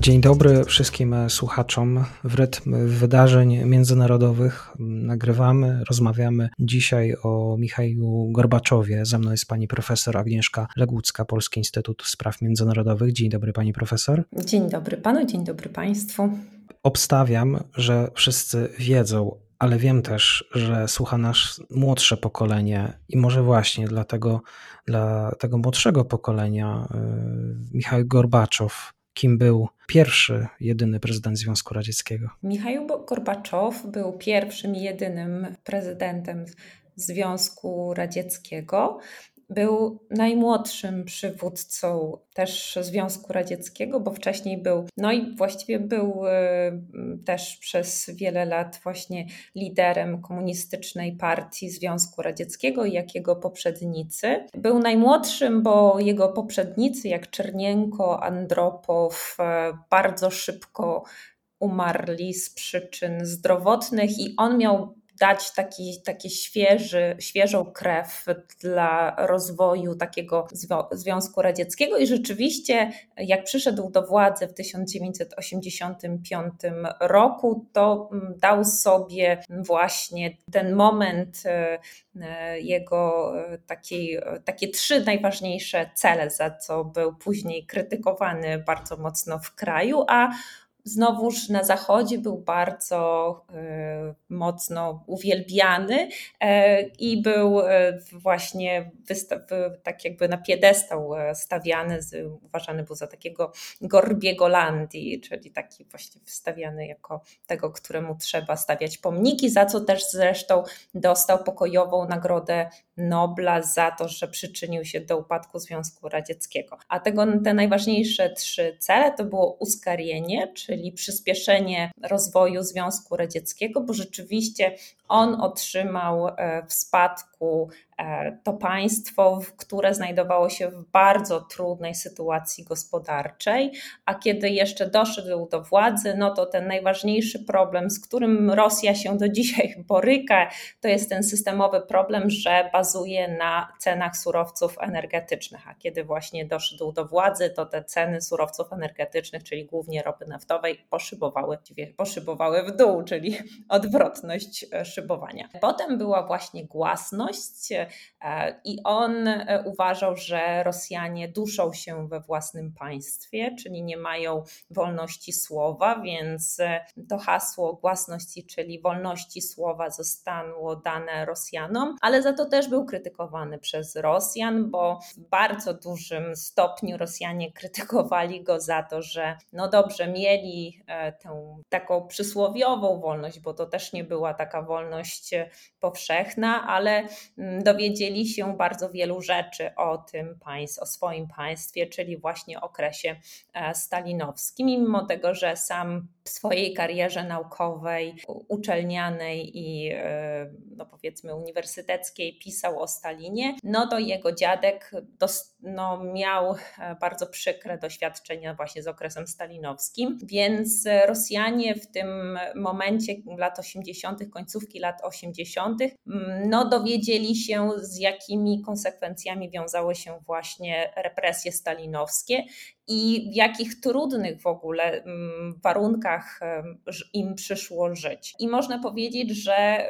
Dzień dobry wszystkim słuchaczom. W rytm wydarzeń międzynarodowych nagrywamy, rozmawiamy dzisiaj o Michaju Gorbaczowie. Ze mną jest pani profesor Agnieszka Ległucka, Polski Instytut Spraw Międzynarodowych. Dzień dobry pani profesor. Dzień dobry panu, dzień dobry państwu. Obstawiam, że wszyscy wiedzą, ale wiem też, że słucha nas młodsze pokolenie i może właśnie dlatego dla tego młodszego pokolenia y, Michał Gorbaczow kim był pierwszy, jedyny prezydent Związku Radzieckiego? Michał Gorbaczow był pierwszym, jedynym prezydentem Związku Radzieckiego. Był najmłodszym przywódcą też Związku Radzieckiego, bo wcześniej był, no i właściwie był e, też przez wiele lat właśnie liderem komunistycznej partii Związku Radzieckiego, jak jego poprzednicy. Był najmłodszym, bo jego poprzednicy, jak Czernienko, Andropow, e, bardzo szybko umarli z przyczyn zdrowotnych i on miał dać taki, taki świeży, świeżą krew dla rozwoju takiego Związku Radzieckiego. I rzeczywiście, jak przyszedł do władzy w 1985 roku, to mm, dał sobie właśnie ten moment e, e, jego e, takiej, takie trzy najważniejsze cele, za co był później krytykowany bardzo mocno w kraju, a znowuż na zachodzie był bardzo e, mocno uwielbiany e, i był e, właśnie tak jakby na piedestał stawiany, uważany był za takiego Gorbiego Landii, czyli taki właśnie wystawiany jako tego, któremu trzeba stawiać pomniki, za co też zresztą dostał pokojową nagrodę Nobla za to, że przyczynił się do upadku Związku Radzieckiego. A tego te najważniejsze trzy cele to było uskarienie, czyli czyli przyspieszenie rozwoju Związku Radzieckiego, bo rzeczywiście on otrzymał e, w spadku e, to państwo, które znajdowało się w bardzo trudnej sytuacji gospodarczej, a kiedy jeszcze doszedł do władzy, no to ten najważniejszy problem, z którym Rosja się do dzisiaj boryka, to jest ten systemowy problem, że bazuje na cenach surowców energetycznych. A kiedy właśnie doszedł do władzy, to te ceny surowców energetycznych, czyli głównie ropy naftowej, poszybowały, poszybowały w dół, czyli odwrotność e, szybowania. Potem była właśnie głasność e, i on e, uważał, że Rosjanie duszą się we własnym państwie, czyli nie mają wolności słowa, więc e, to hasło głasności, czyli wolności słowa zostało dane Rosjanom, ale za to też był krytykowany przez Rosjan, bo w bardzo dużym stopniu Rosjanie krytykowali go za to, że no dobrze, mieli tę taką przysłowiową wolność, bo to też nie była taka wolność, powszechna, ale dowiedzieli się bardzo wielu rzeczy o tym państw, o swoim państwie, czyli właśnie okresie e, stalinowskim. Mimo tego, że sam w swojej karierze naukowej, uczelnianej i e, no powiedzmy uniwersyteckiej pisał o Stalinie, no to jego dziadek dos, no, miał e, bardzo przykre doświadczenia właśnie z okresem stalinowskim, więc Rosjanie w tym momencie lat 80., końcówki lat 80., mm, no dowiedzieli się z jakimi konsekwencjami wiązały się właśnie represje stalinowskie i w jakich trudnych w ogóle mm, warunkach im przyszło żyć. I można powiedzieć, że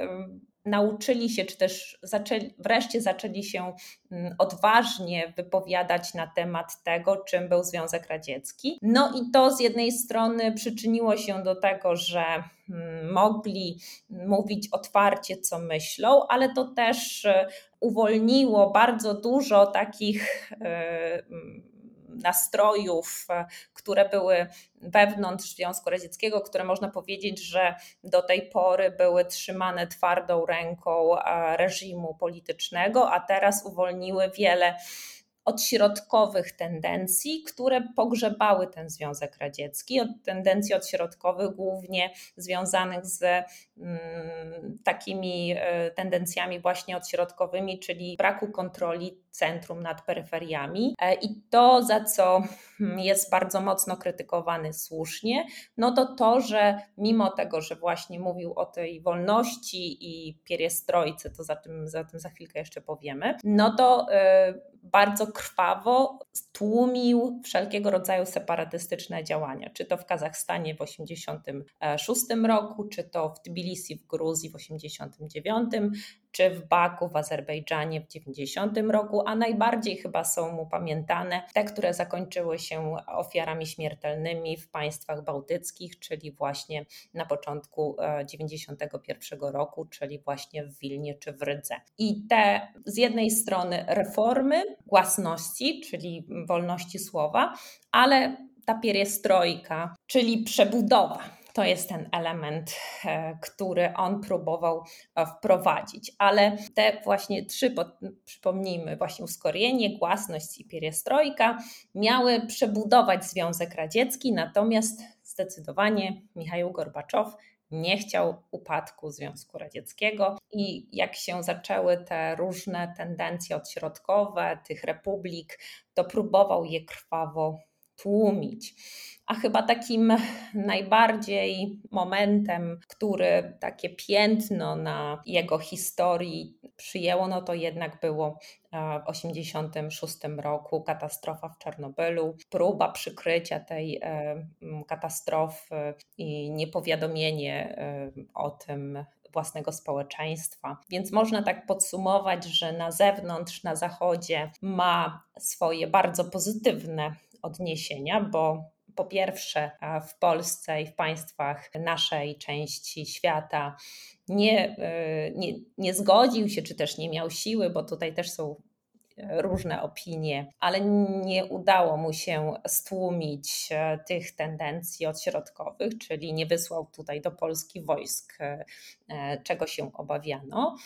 nauczyli się, czy też zaczęli, wreszcie zaczęli się mm, odważnie wypowiadać na temat tego, czym był Związek Radziecki. No i to z jednej strony przyczyniło się do tego, że mm, mogli mówić otwarcie, co myślą, ale to też e, uwolniło bardzo dużo takich e, nastrojów, e, które były wewnątrz Związku Radzieckiego, które można powiedzieć, że do tej pory były trzymane twardą ręką e, reżimu politycznego, a teraz uwolniły wiele odśrodkowych tendencji, które pogrzebały ten Związek Radziecki, od tendencji odśrodkowych głównie związanych z mm, takimi e, tendencjami właśnie odśrodkowymi, czyli braku kontroli centrum nad peryferiami. E, I to, za co jest bardzo mocno krytykowany słusznie, no to to, że mimo tego, że właśnie mówił o tej wolności i pieriestrojce, to za tym, za tym za chwilkę jeszcze powiemy, no to e, bardzo krwawo tłumił wszelkiego rodzaju separatystyczne działania, czy to w Kazachstanie w 1986 roku, czy to w Tbilisi w Gruzji w 1989, czy w Baku w Azerbejdżanie w 90 roku, a najbardziej chyba są mu pamiętane te, które zakończyły się ofiarami śmiertelnymi w państwach bałtyckich, czyli właśnie na początku 91 e, roku, czyli właśnie w Wilnie czy w Rydze. I te z jednej strony reformy własności, czyli wolności słowa, ale ta pierestrojka, czyli przebudowa to jest ten element, e, który on próbował e, wprowadzić. Ale te właśnie trzy, przypomnijmy, właśnie uskorienie, głasność i pierestrojka, miały przebudować Związek Radziecki, natomiast zdecydowanie Michał Gorbaczow nie chciał upadku Związku Radzieckiego i jak się zaczęły te różne tendencje odśrodkowe tych republik, to próbował je krwawo tłumić. A chyba takim najbardziej momentem, który takie piętno na jego historii przyjęło, no to jednak było e, w 1986 roku katastrofa w Czarnobylu, próba przykrycia tej e, katastrofy i niepowiadomienie e, o tym własnego społeczeństwa. Więc można tak podsumować, że na zewnątrz, na zachodzie ma swoje bardzo pozytywne odniesienia, bo po pierwsze w Polsce i w państwach naszej części świata nie, e, nie, nie zgodził się, czy też nie miał siły, bo tutaj też są różne opinie, ale nie udało mu się stłumić e, tych tendencji odśrodkowych, czyli nie wysłał tutaj do Polski wojsk, e, czego się obawiano.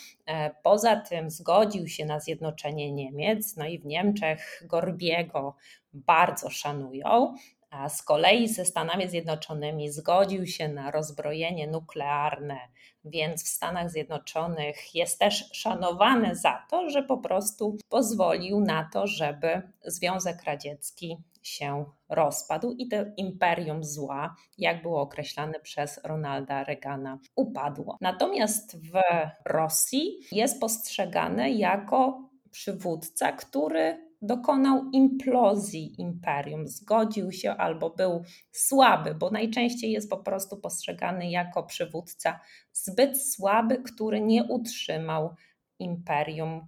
Poza tym zgodził się na zjednoczenie Niemiec, no i w Niemczech Gorbiego bardzo szanują. A z kolei ze Stanami Zjednoczonymi zgodził się na rozbrojenie nuklearne, więc w Stanach Zjednoczonych jest też szanowany za to, że po prostu pozwolił na to, żeby Związek Radziecki się rozpadł i to imperium zła, jak było określane przez Ronalda Reagana, upadło. Natomiast w Rosji jest postrzegany jako przywódca, który dokonał implozji imperium, zgodził się albo był słaby, bo najczęściej jest po prostu postrzegany jako przywódca zbyt słaby, który nie utrzymał imperium,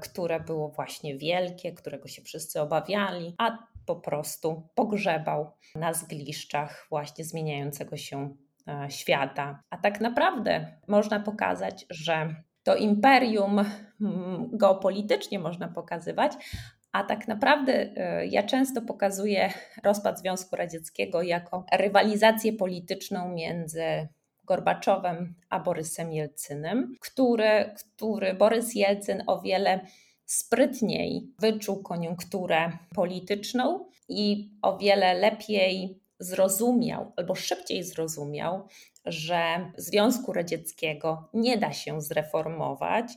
które było właśnie wielkie, którego się wszyscy obawiali, a po prostu pogrzebał na zgliszczach właśnie zmieniającego się świata. A tak naprawdę można pokazać, że to imperium mm, geopolitycznie można pokazywać, a tak naprawdę e, ja często pokazuję rozpad Związku Radzieckiego jako rywalizację polityczną między Gorbaczowem a Borysem Jelcynem, który, który Borys Jelcyn o wiele sprytniej wyczuł koniunkturę polityczną i o wiele lepiej zrozumiał albo szybciej zrozumiał, że Związku Radzieckiego nie da się zreformować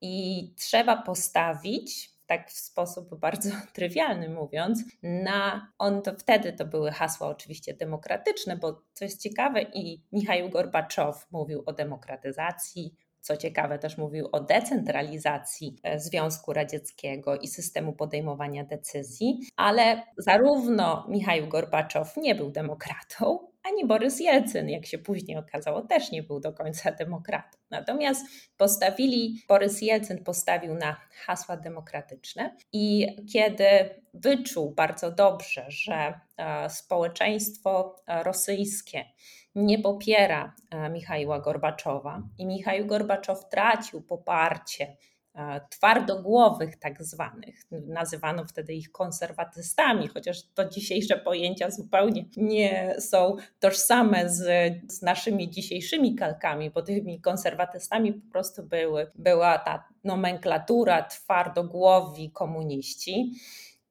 i trzeba postawić tak w sposób bardzo trywialny mówiąc, na on to wtedy to były hasła oczywiście demokratyczne, bo co jest ciekawe i Michał Gorbaczow mówił o demokratyzacji, co ciekawe, też mówił o decentralizacji e, Związku Radzieckiego i systemu podejmowania decyzji, ale zarówno Michał Gorbaczow nie był demokratą, ani Borys Jelcyn, jak się później okazało, też nie był do końca demokratą. Natomiast postawili, Borys Jelcyn postawił na hasła demokratyczne i kiedy wyczuł bardzo dobrze, że e, społeczeństwo e, rosyjskie nie popiera e, Michaiła Gorbaczowa i Michał Gorbaczow tracił poparcie twardogłowych tak zwanych. Nazywano wtedy ich konserwatystami, chociaż to dzisiejsze pojęcia zupełnie nie są tożsame z, z naszymi dzisiejszymi kalkami, bo tymi konserwatystami po prostu były, była ta nomenklatura twardogłowi komuniści.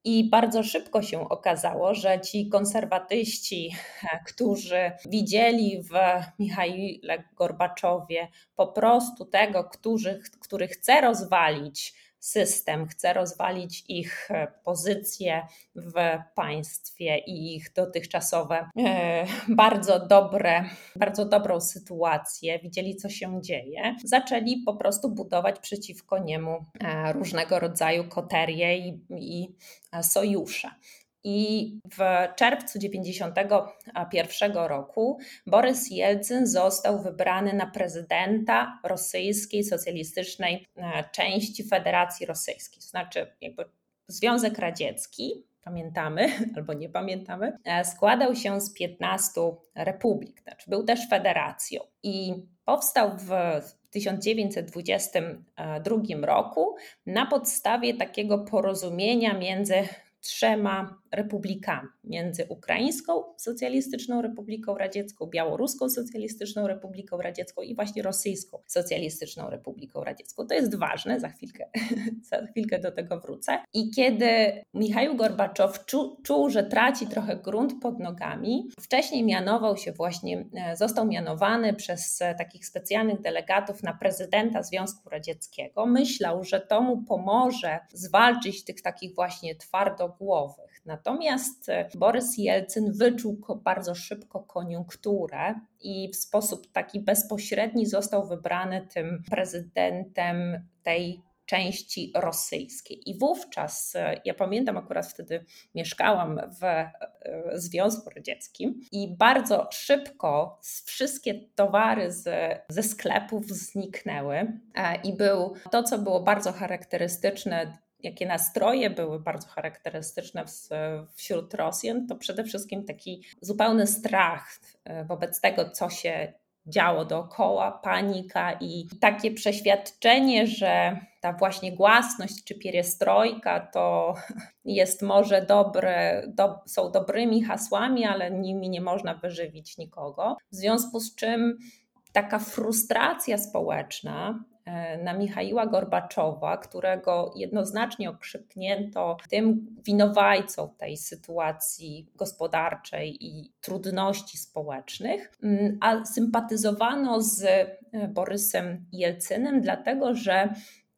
I bardzo szybko się okazało, że ci konserwatyści, którzy widzieli w Michaile Gorbaczowie po prostu tego, który, który chce rozwalić system, chce rozwalić ich e, pozycje w państwie i ich dotychczasowe e, bardzo dobre, bardzo dobrą sytuację, widzieli co się dzieje, zaczęli po prostu budować przeciwko niemu e, różnego rodzaju koterie i, i sojusze. I w czerwcu 1991 roku Borys Jelcyn został wybrany na prezydenta rosyjskiej socjalistycznej e, części Federacji Rosyjskiej. Znaczy, jakby Związek Radziecki, pamiętamy albo nie pamiętamy, e, składał się z 15 republik, znaczy był też federacją i powstał w 1922 roku na podstawie takiego porozumienia między trzema republikami między Ukraińską Socjalistyczną Republiką Radziecką, Białoruską Socjalistyczną Republiką Radziecką i właśnie Rosyjską Socjalistyczną Republiką Radziecką. To jest ważne, za chwilkę, za chwilkę do tego wrócę. I kiedy Michał Gorbaczow czu, czuł, że traci trochę grunt pod nogami, wcześniej mianował się właśnie, e, został mianowany przez e, takich specjalnych delegatów na prezydenta Związku Radzieckiego. Myślał, że to mu pomoże zwalczyć tych takich właśnie twardogłowych. Natomiast e, Borys Jelcyn wyczuł bardzo szybko koniunkturę i w sposób taki bezpośredni został wybrany tym prezydentem tej części rosyjskiej. I wówczas, e, ja pamiętam akurat wtedy mieszkałam w e, Związku Radzieckim i bardzo szybko wszystkie towary z, ze sklepów zniknęły i był to, co było bardzo charakterystyczne jakie nastroje były bardzo charakterystyczne wśród Rosjan, to przede wszystkim taki zupełny strach e, wobec tego, co się działo dookoła, panika i takie przeświadczenie, że ta właśnie głasność czy pierestrojka to jest może dobre, do, są dobrymi hasłami, ale nimi nie można wyżywić nikogo. W związku z czym taka frustracja społeczna na Michaiła Gorbaczowa, którego jednoznacznie okrzyknięto tym winowajcą tej sytuacji gospodarczej i trudności społecznych, a sympatyzowano z e, Borysem Jelcynem, dlatego że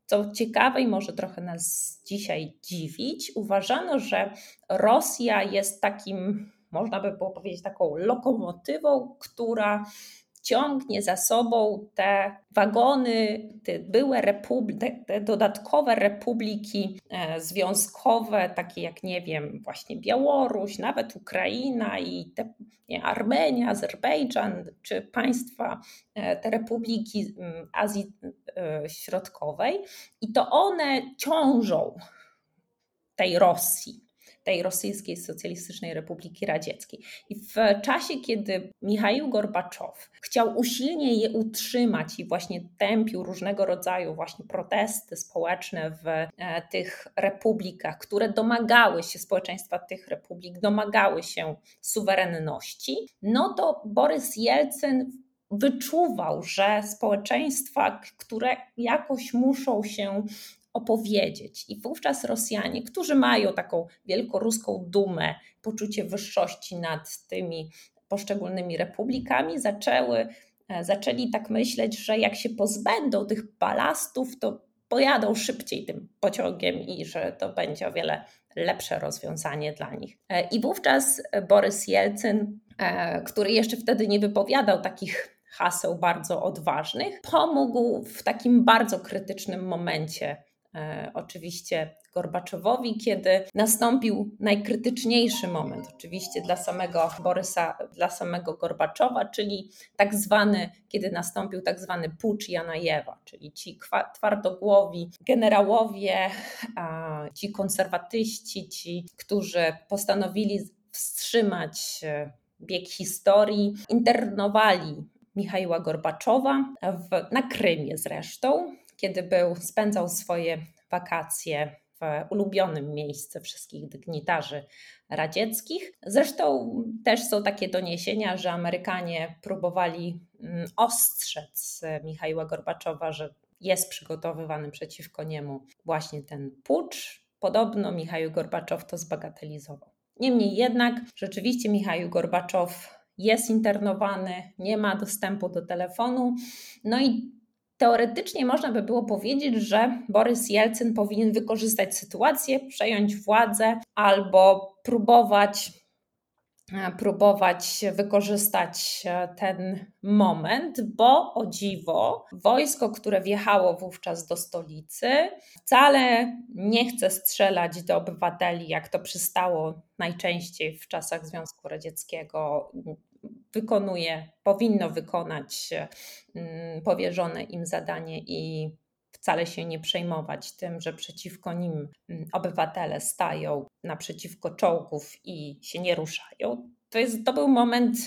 co ciekawe i może trochę nas dzisiaj dziwić, uważano, że Rosja jest takim, można by było powiedzieć, taką lokomotywą, która ciągnie za sobą te wagony, te były republi- te, te dodatkowe republiki e, związkowe, takie jak, nie wiem, właśnie Białoruś, nawet Ukraina i te, nie, Armenia, Azerbejdżan, czy państwa, e, te republiki mm, Azji e, Środkowej. I to one ciążą tej Rosji tej Rosyjskiej Socjalistycznej Republiki Radzieckiej. I w czasie, kiedy Michał Gorbaczow chciał usilnie je utrzymać i właśnie tępił różnego rodzaju właśnie protesty społeczne w e, tych republikach, które domagały się, społeczeństwa tych republik domagały się suwerenności, no to Borys Jelcyn wyczuwał, że społeczeństwa, które jakoś muszą się opowiedzieć. I wówczas Rosjanie, którzy mają taką wielkoruską dumę, poczucie wyższości nad tymi poszczególnymi republikami, zaczęły, e, zaczęli tak myśleć, że jak się pozbędą tych balastów, to pojadą szybciej tym pociągiem i że to będzie o wiele lepsze rozwiązanie dla nich. E, I wówczas Borys Jelcyn, e, który jeszcze wtedy nie wypowiadał takich haseł bardzo odważnych, pomógł w takim bardzo krytycznym momencie oczywiście Gorbaczowowi, kiedy nastąpił najkrytyczniejszy moment, oczywiście dla samego Borysa, dla samego Gorbaczowa, czyli tak zwany, kiedy nastąpił tak zwany pucz Janajewa, czyli ci twardogłowi generałowie, ci konserwatyści, ci, którzy postanowili wstrzymać e, bieg historii, internowali Michała Gorbaczowa w, na Krymie zresztą kiedy był, spędzał swoje wakacje w ulubionym miejscu wszystkich dygnitarzy radzieckich. Zresztą też są takie doniesienia, że Amerykanie próbowali mm, ostrzec Michaiła Gorbaczowa, że jest przygotowywany przeciwko niemu właśnie ten pucz. Podobno Michał Gorbaczow to zbagatelizował. Niemniej jednak rzeczywiście Michał Gorbaczow jest internowany, nie ma dostępu do telefonu. No i teoretycznie można by było powiedzieć, że Borys Jelcyn powinien wykorzystać sytuację, przejąć władzę albo próbować E, próbować wykorzystać e, ten moment, bo o dziwo, wojsko, które wjechało wówczas do stolicy, wcale nie chce strzelać do obywateli, jak to przystało najczęściej w czasach Związku Radzieckiego. Wykonuje, powinno wykonać mm, powierzone im zadanie i wcale się nie przejmować tym, że przeciwko nim mm, obywatele stają naprzeciwko czołgów i się nie ruszają. To, jest, to był moment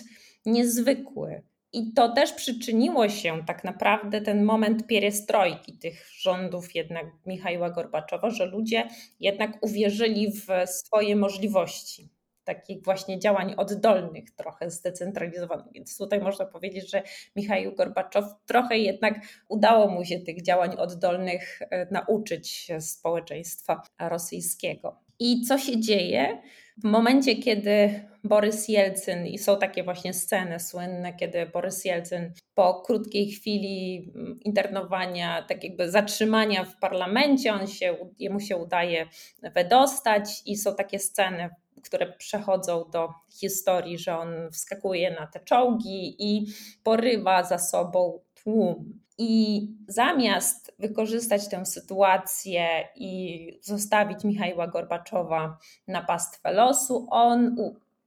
niezwykły. I to też przyczyniło się tak naprawdę ten moment pierestrojki tych rządów jednak Michała Gorbaczowa, że ludzie jednak uwierzyli w swoje możliwości takich właśnie działań oddolnych, trochę zdecentralizowanych. Więc tutaj można powiedzieć, że Michał Gorbaczow trochę jednak udało mu się tych działań oddolnych e, nauczyć społeczeństwa rosyjskiego. I co się dzieje? W momencie, kiedy Borys Jelcyn, i są takie właśnie sceny słynne, kiedy Borys Jelcyn po krótkiej chwili mm, internowania, tak jakby zatrzymania w parlamencie, on się, jemu się udaje wydostać, i są takie sceny które przechodzą do historii, że on wskakuje na te czołgi i porywa za sobą tłum. I zamiast wykorzystać tę sytuację i zostawić Michała Gorbaczowa na pastwę losu, on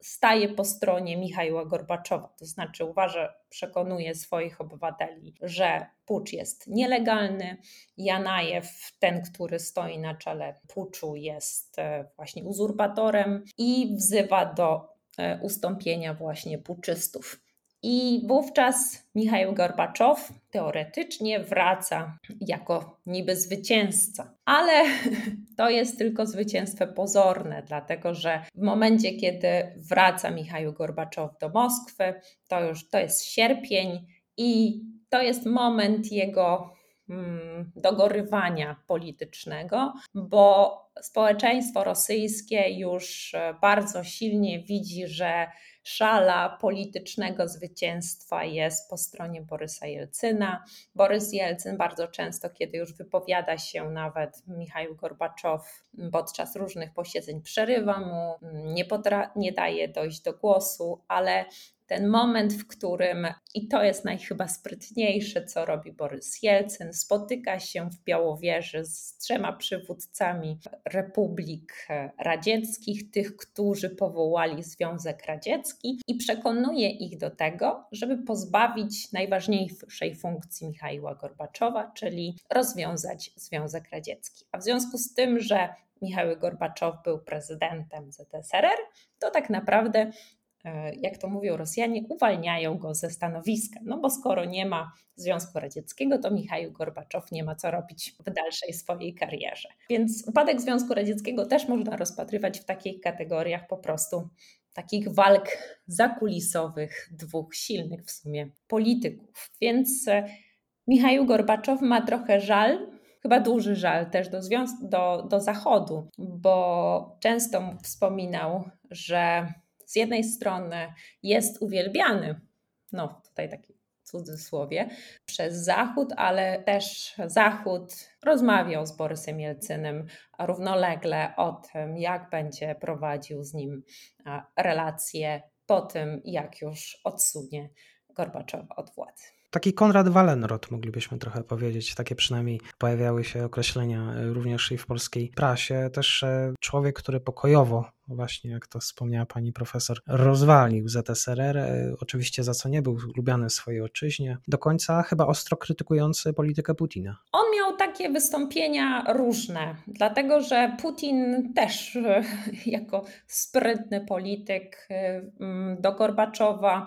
staje po stronie Michała Gorbaczowa, to znaczy uważa, przekonuje swoich obywateli, że pucz jest nielegalny. Janajew, ten, który stoi na czele puczu, jest e, właśnie uzurpatorem i wzywa do e, ustąpienia właśnie puczystów. I wówczas Michał Gorbaczow teoretycznie wraca jako niby zwycięzca, ale to jest tylko zwycięstwo pozorne, dlatego że w momencie, kiedy wraca Michał Gorbaczow do Moskwy, to już to jest sierpień i to jest moment jego mm, dogorywania politycznego, bo społeczeństwo rosyjskie już bardzo silnie widzi, że szala politycznego zwycięstwa jest po stronie Borysa Jelcyna. Borys Jelcyn bardzo często, kiedy już wypowiada się nawet Michał Gorbaczow podczas różnych posiedzeń, przerywa mu, nie, nie daje dojść do głosu, ale ten moment, w którym, i to jest najchyba sprytniejsze, co robi Borys Jelcyn, spotyka się w Białowieży z trzema przywódcami republik radzieckich, tych, którzy powołali Związek Radziecki i przekonuje ich do tego, żeby pozbawić najważniejszej funkcji Michaiła Gorbaczowa, czyli rozwiązać Związek Radziecki. A w związku z tym, że Michał Gorbaczow był prezydentem ZSRR, to tak naprawdę jak to mówią Rosjanie, uwalniają go ze stanowiska. No bo skoro nie ma Związku Radzieckiego, to Michał Gorbaczow nie ma co robić w dalszej swojej karierze. Więc upadek Związku Radzieckiego też można rozpatrywać w takich kategoriach po prostu takich walk zakulisowych dwóch silnych w sumie polityków. Więc e, Michał Gorbaczow ma trochę żal, chyba duży żal też do, związ- do, do Zachodu, bo często wspominał, że z jednej strony jest uwielbiany, no tutaj taki cudzysłowie, przez Zachód, ale też Zachód rozmawiał z Borysem Jelcynem równolegle o tym, jak będzie prowadził z nim relacje po tym, jak już odsunie Gorbaczowa od władzy. Taki Konrad Wallenrod, moglibyśmy trochę powiedzieć. Takie przynajmniej pojawiały się określenia e, również i w polskiej prasie. Też e, człowiek, który pokojowo, właśnie jak to wspomniała pani profesor, rozwalił ZSRR. E, oczywiście za co nie był lubiany w swojej ojczyźnie. Do końca chyba ostro krytykujący politykę Putina. On miał takie wystąpienia różne, dlatego że Putin też jako sprytny polityk do Gorbaczowa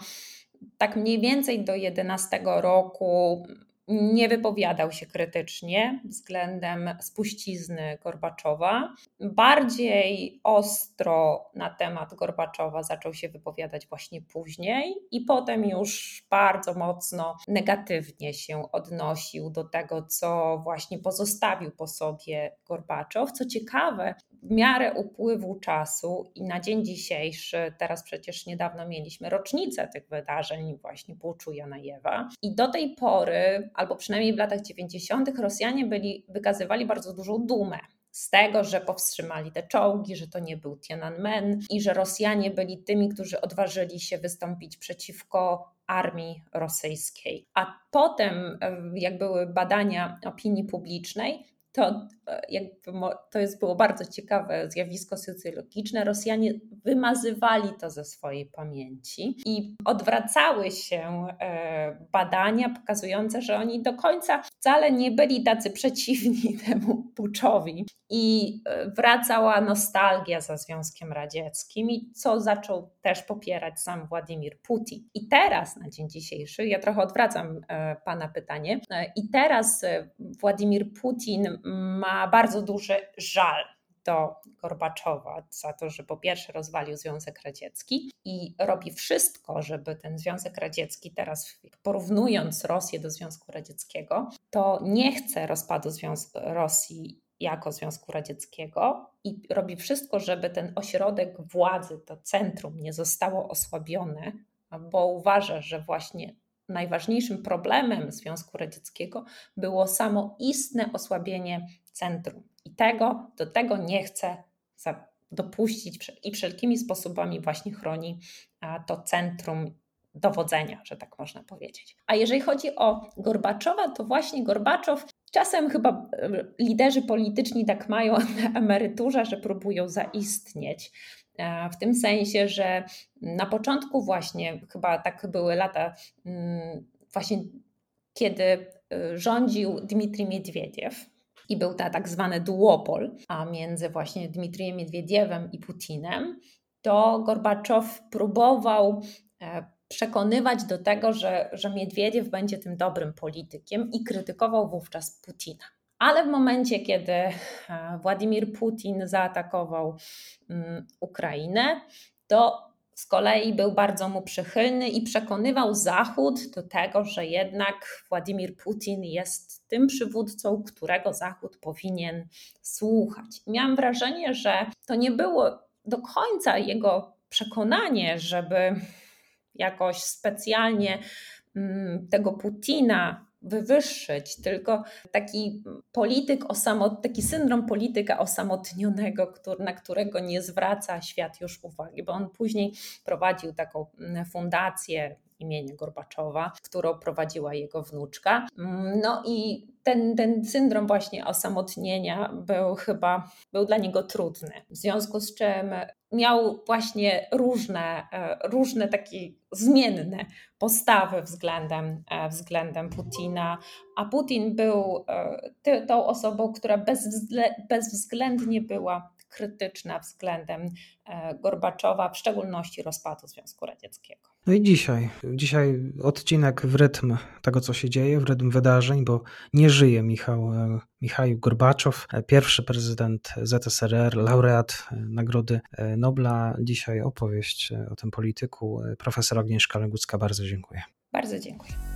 tak mniej więcej do 11 roku nie wypowiadał się krytycznie względem spuścizny Gorbaczowa. Bardziej ostro na temat Gorbaczowa zaczął się wypowiadać właśnie później i potem już bardzo mocno negatywnie się odnosił do tego, co właśnie pozostawił po sobie Gorbaczow. Co ciekawe, w miarę upływu czasu i na dzień dzisiejszy, teraz przecież niedawno mieliśmy rocznicę tych wydarzeń, właśnie puczu Janajewa, i do tej pory, albo przynajmniej w latach 90., Rosjanie byli, wykazywali bardzo dużą dumę z tego, że powstrzymali te czołgi, że to nie był Tiananmen i że Rosjanie byli tymi, którzy odważyli się wystąpić przeciwko armii rosyjskiej. A potem, jak były badania opinii publicznej, to, e, jakby, to jest było bardzo ciekawe zjawisko socjologiczne. Rosjanie wymazywali to ze swojej pamięci i odwracały się e, badania pokazujące, że oni do końca wcale nie byli tacy przeciwni temu puczowi. I e, wracała nostalgia za Związkiem Radzieckim, i co zaczął też popierać sam Władimir Putin. I teraz, na dzień dzisiejszy, ja trochę odwracam Pana pytanie, i teraz Władimir Putin ma bardzo duży żal do Gorbaczowa za to, że po pierwsze rozwalił Związek Radziecki i robi wszystko, żeby ten Związek Radziecki teraz, porównując Rosję do Związku Radzieckiego, to nie chce rozpadu Związku Rosji jako Związku Radzieckiego i robi wszystko, żeby ten ośrodek władzy, to centrum nie zostało osłabione, bo uważa, że właśnie najważniejszym problemem Związku Radzieckiego było samoistne osłabienie centrum. I tego, do tego nie chce dopuścić i wszelkimi sposobami właśnie chroni to centrum dowodzenia, że tak można powiedzieć. A jeżeli chodzi o Gorbaczowa, to właśnie Gorbaczow Czasem chyba e, liderzy polityczni tak mają na emeryturze, że próbują zaistnieć. E, w tym sensie, że na początku właśnie, chyba tak były lata, mm, właśnie kiedy e, rządził Dmitrij Miedwiediew, i był ta tak zwany duopol a między właśnie Dmitrijem Miedwiediewem i Putinem, to Gorbaczow próbował e, przekonywać do tego, że, że Miedwiediew będzie tym dobrym politykiem i krytykował wówczas Putina. Ale w momencie, kiedy e, Władimir Putin zaatakował mm, Ukrainę, to z kolei był bardzo mu przychylny i przekonywał Zachód do tego, że jednak Władimir Putin jest tym przywódcą, którego Zachód powinien słuchać. Miałam wrażenie, że to nie było do końca jego przekonanie, żeby jakoś specjalnie mm, tego Putina wywyższyć, tylko taki polityk, osamot, taki syndrom polityka osamotnionego, który, na którego nie zwraca świat już uwagi, bo on później prowadził taką mm, fundację imienia Gorbaczowa, którą prowadziła jego wnuczka. No i ten, ten syndrom właśnie osamotnienia był chyba, był dla niego trudny. W związku z czym miał właśnie różne, e, różne takie zmienne postawy względem, e, względem Putina, a Putin był e, tą osobą, która bezwzględnie była krytyczna względem Gorbaczowa, w szczególności rozpadu Związku Radzieckiego. No i dzisiaj, dzisiaj odcinek w rytm tego, co się dzieje, w rytm wydarzeń, bo nie żyje Michał, e, Michał Gorbaczow, e, pierwszy prezydent ZSRR, laureat e, Nagrody Nobla. Dzisiaj opowieść o tym polityku. Profesor Agnieszka Legucka, bardzo dziękuję. Bardzo dziękuję.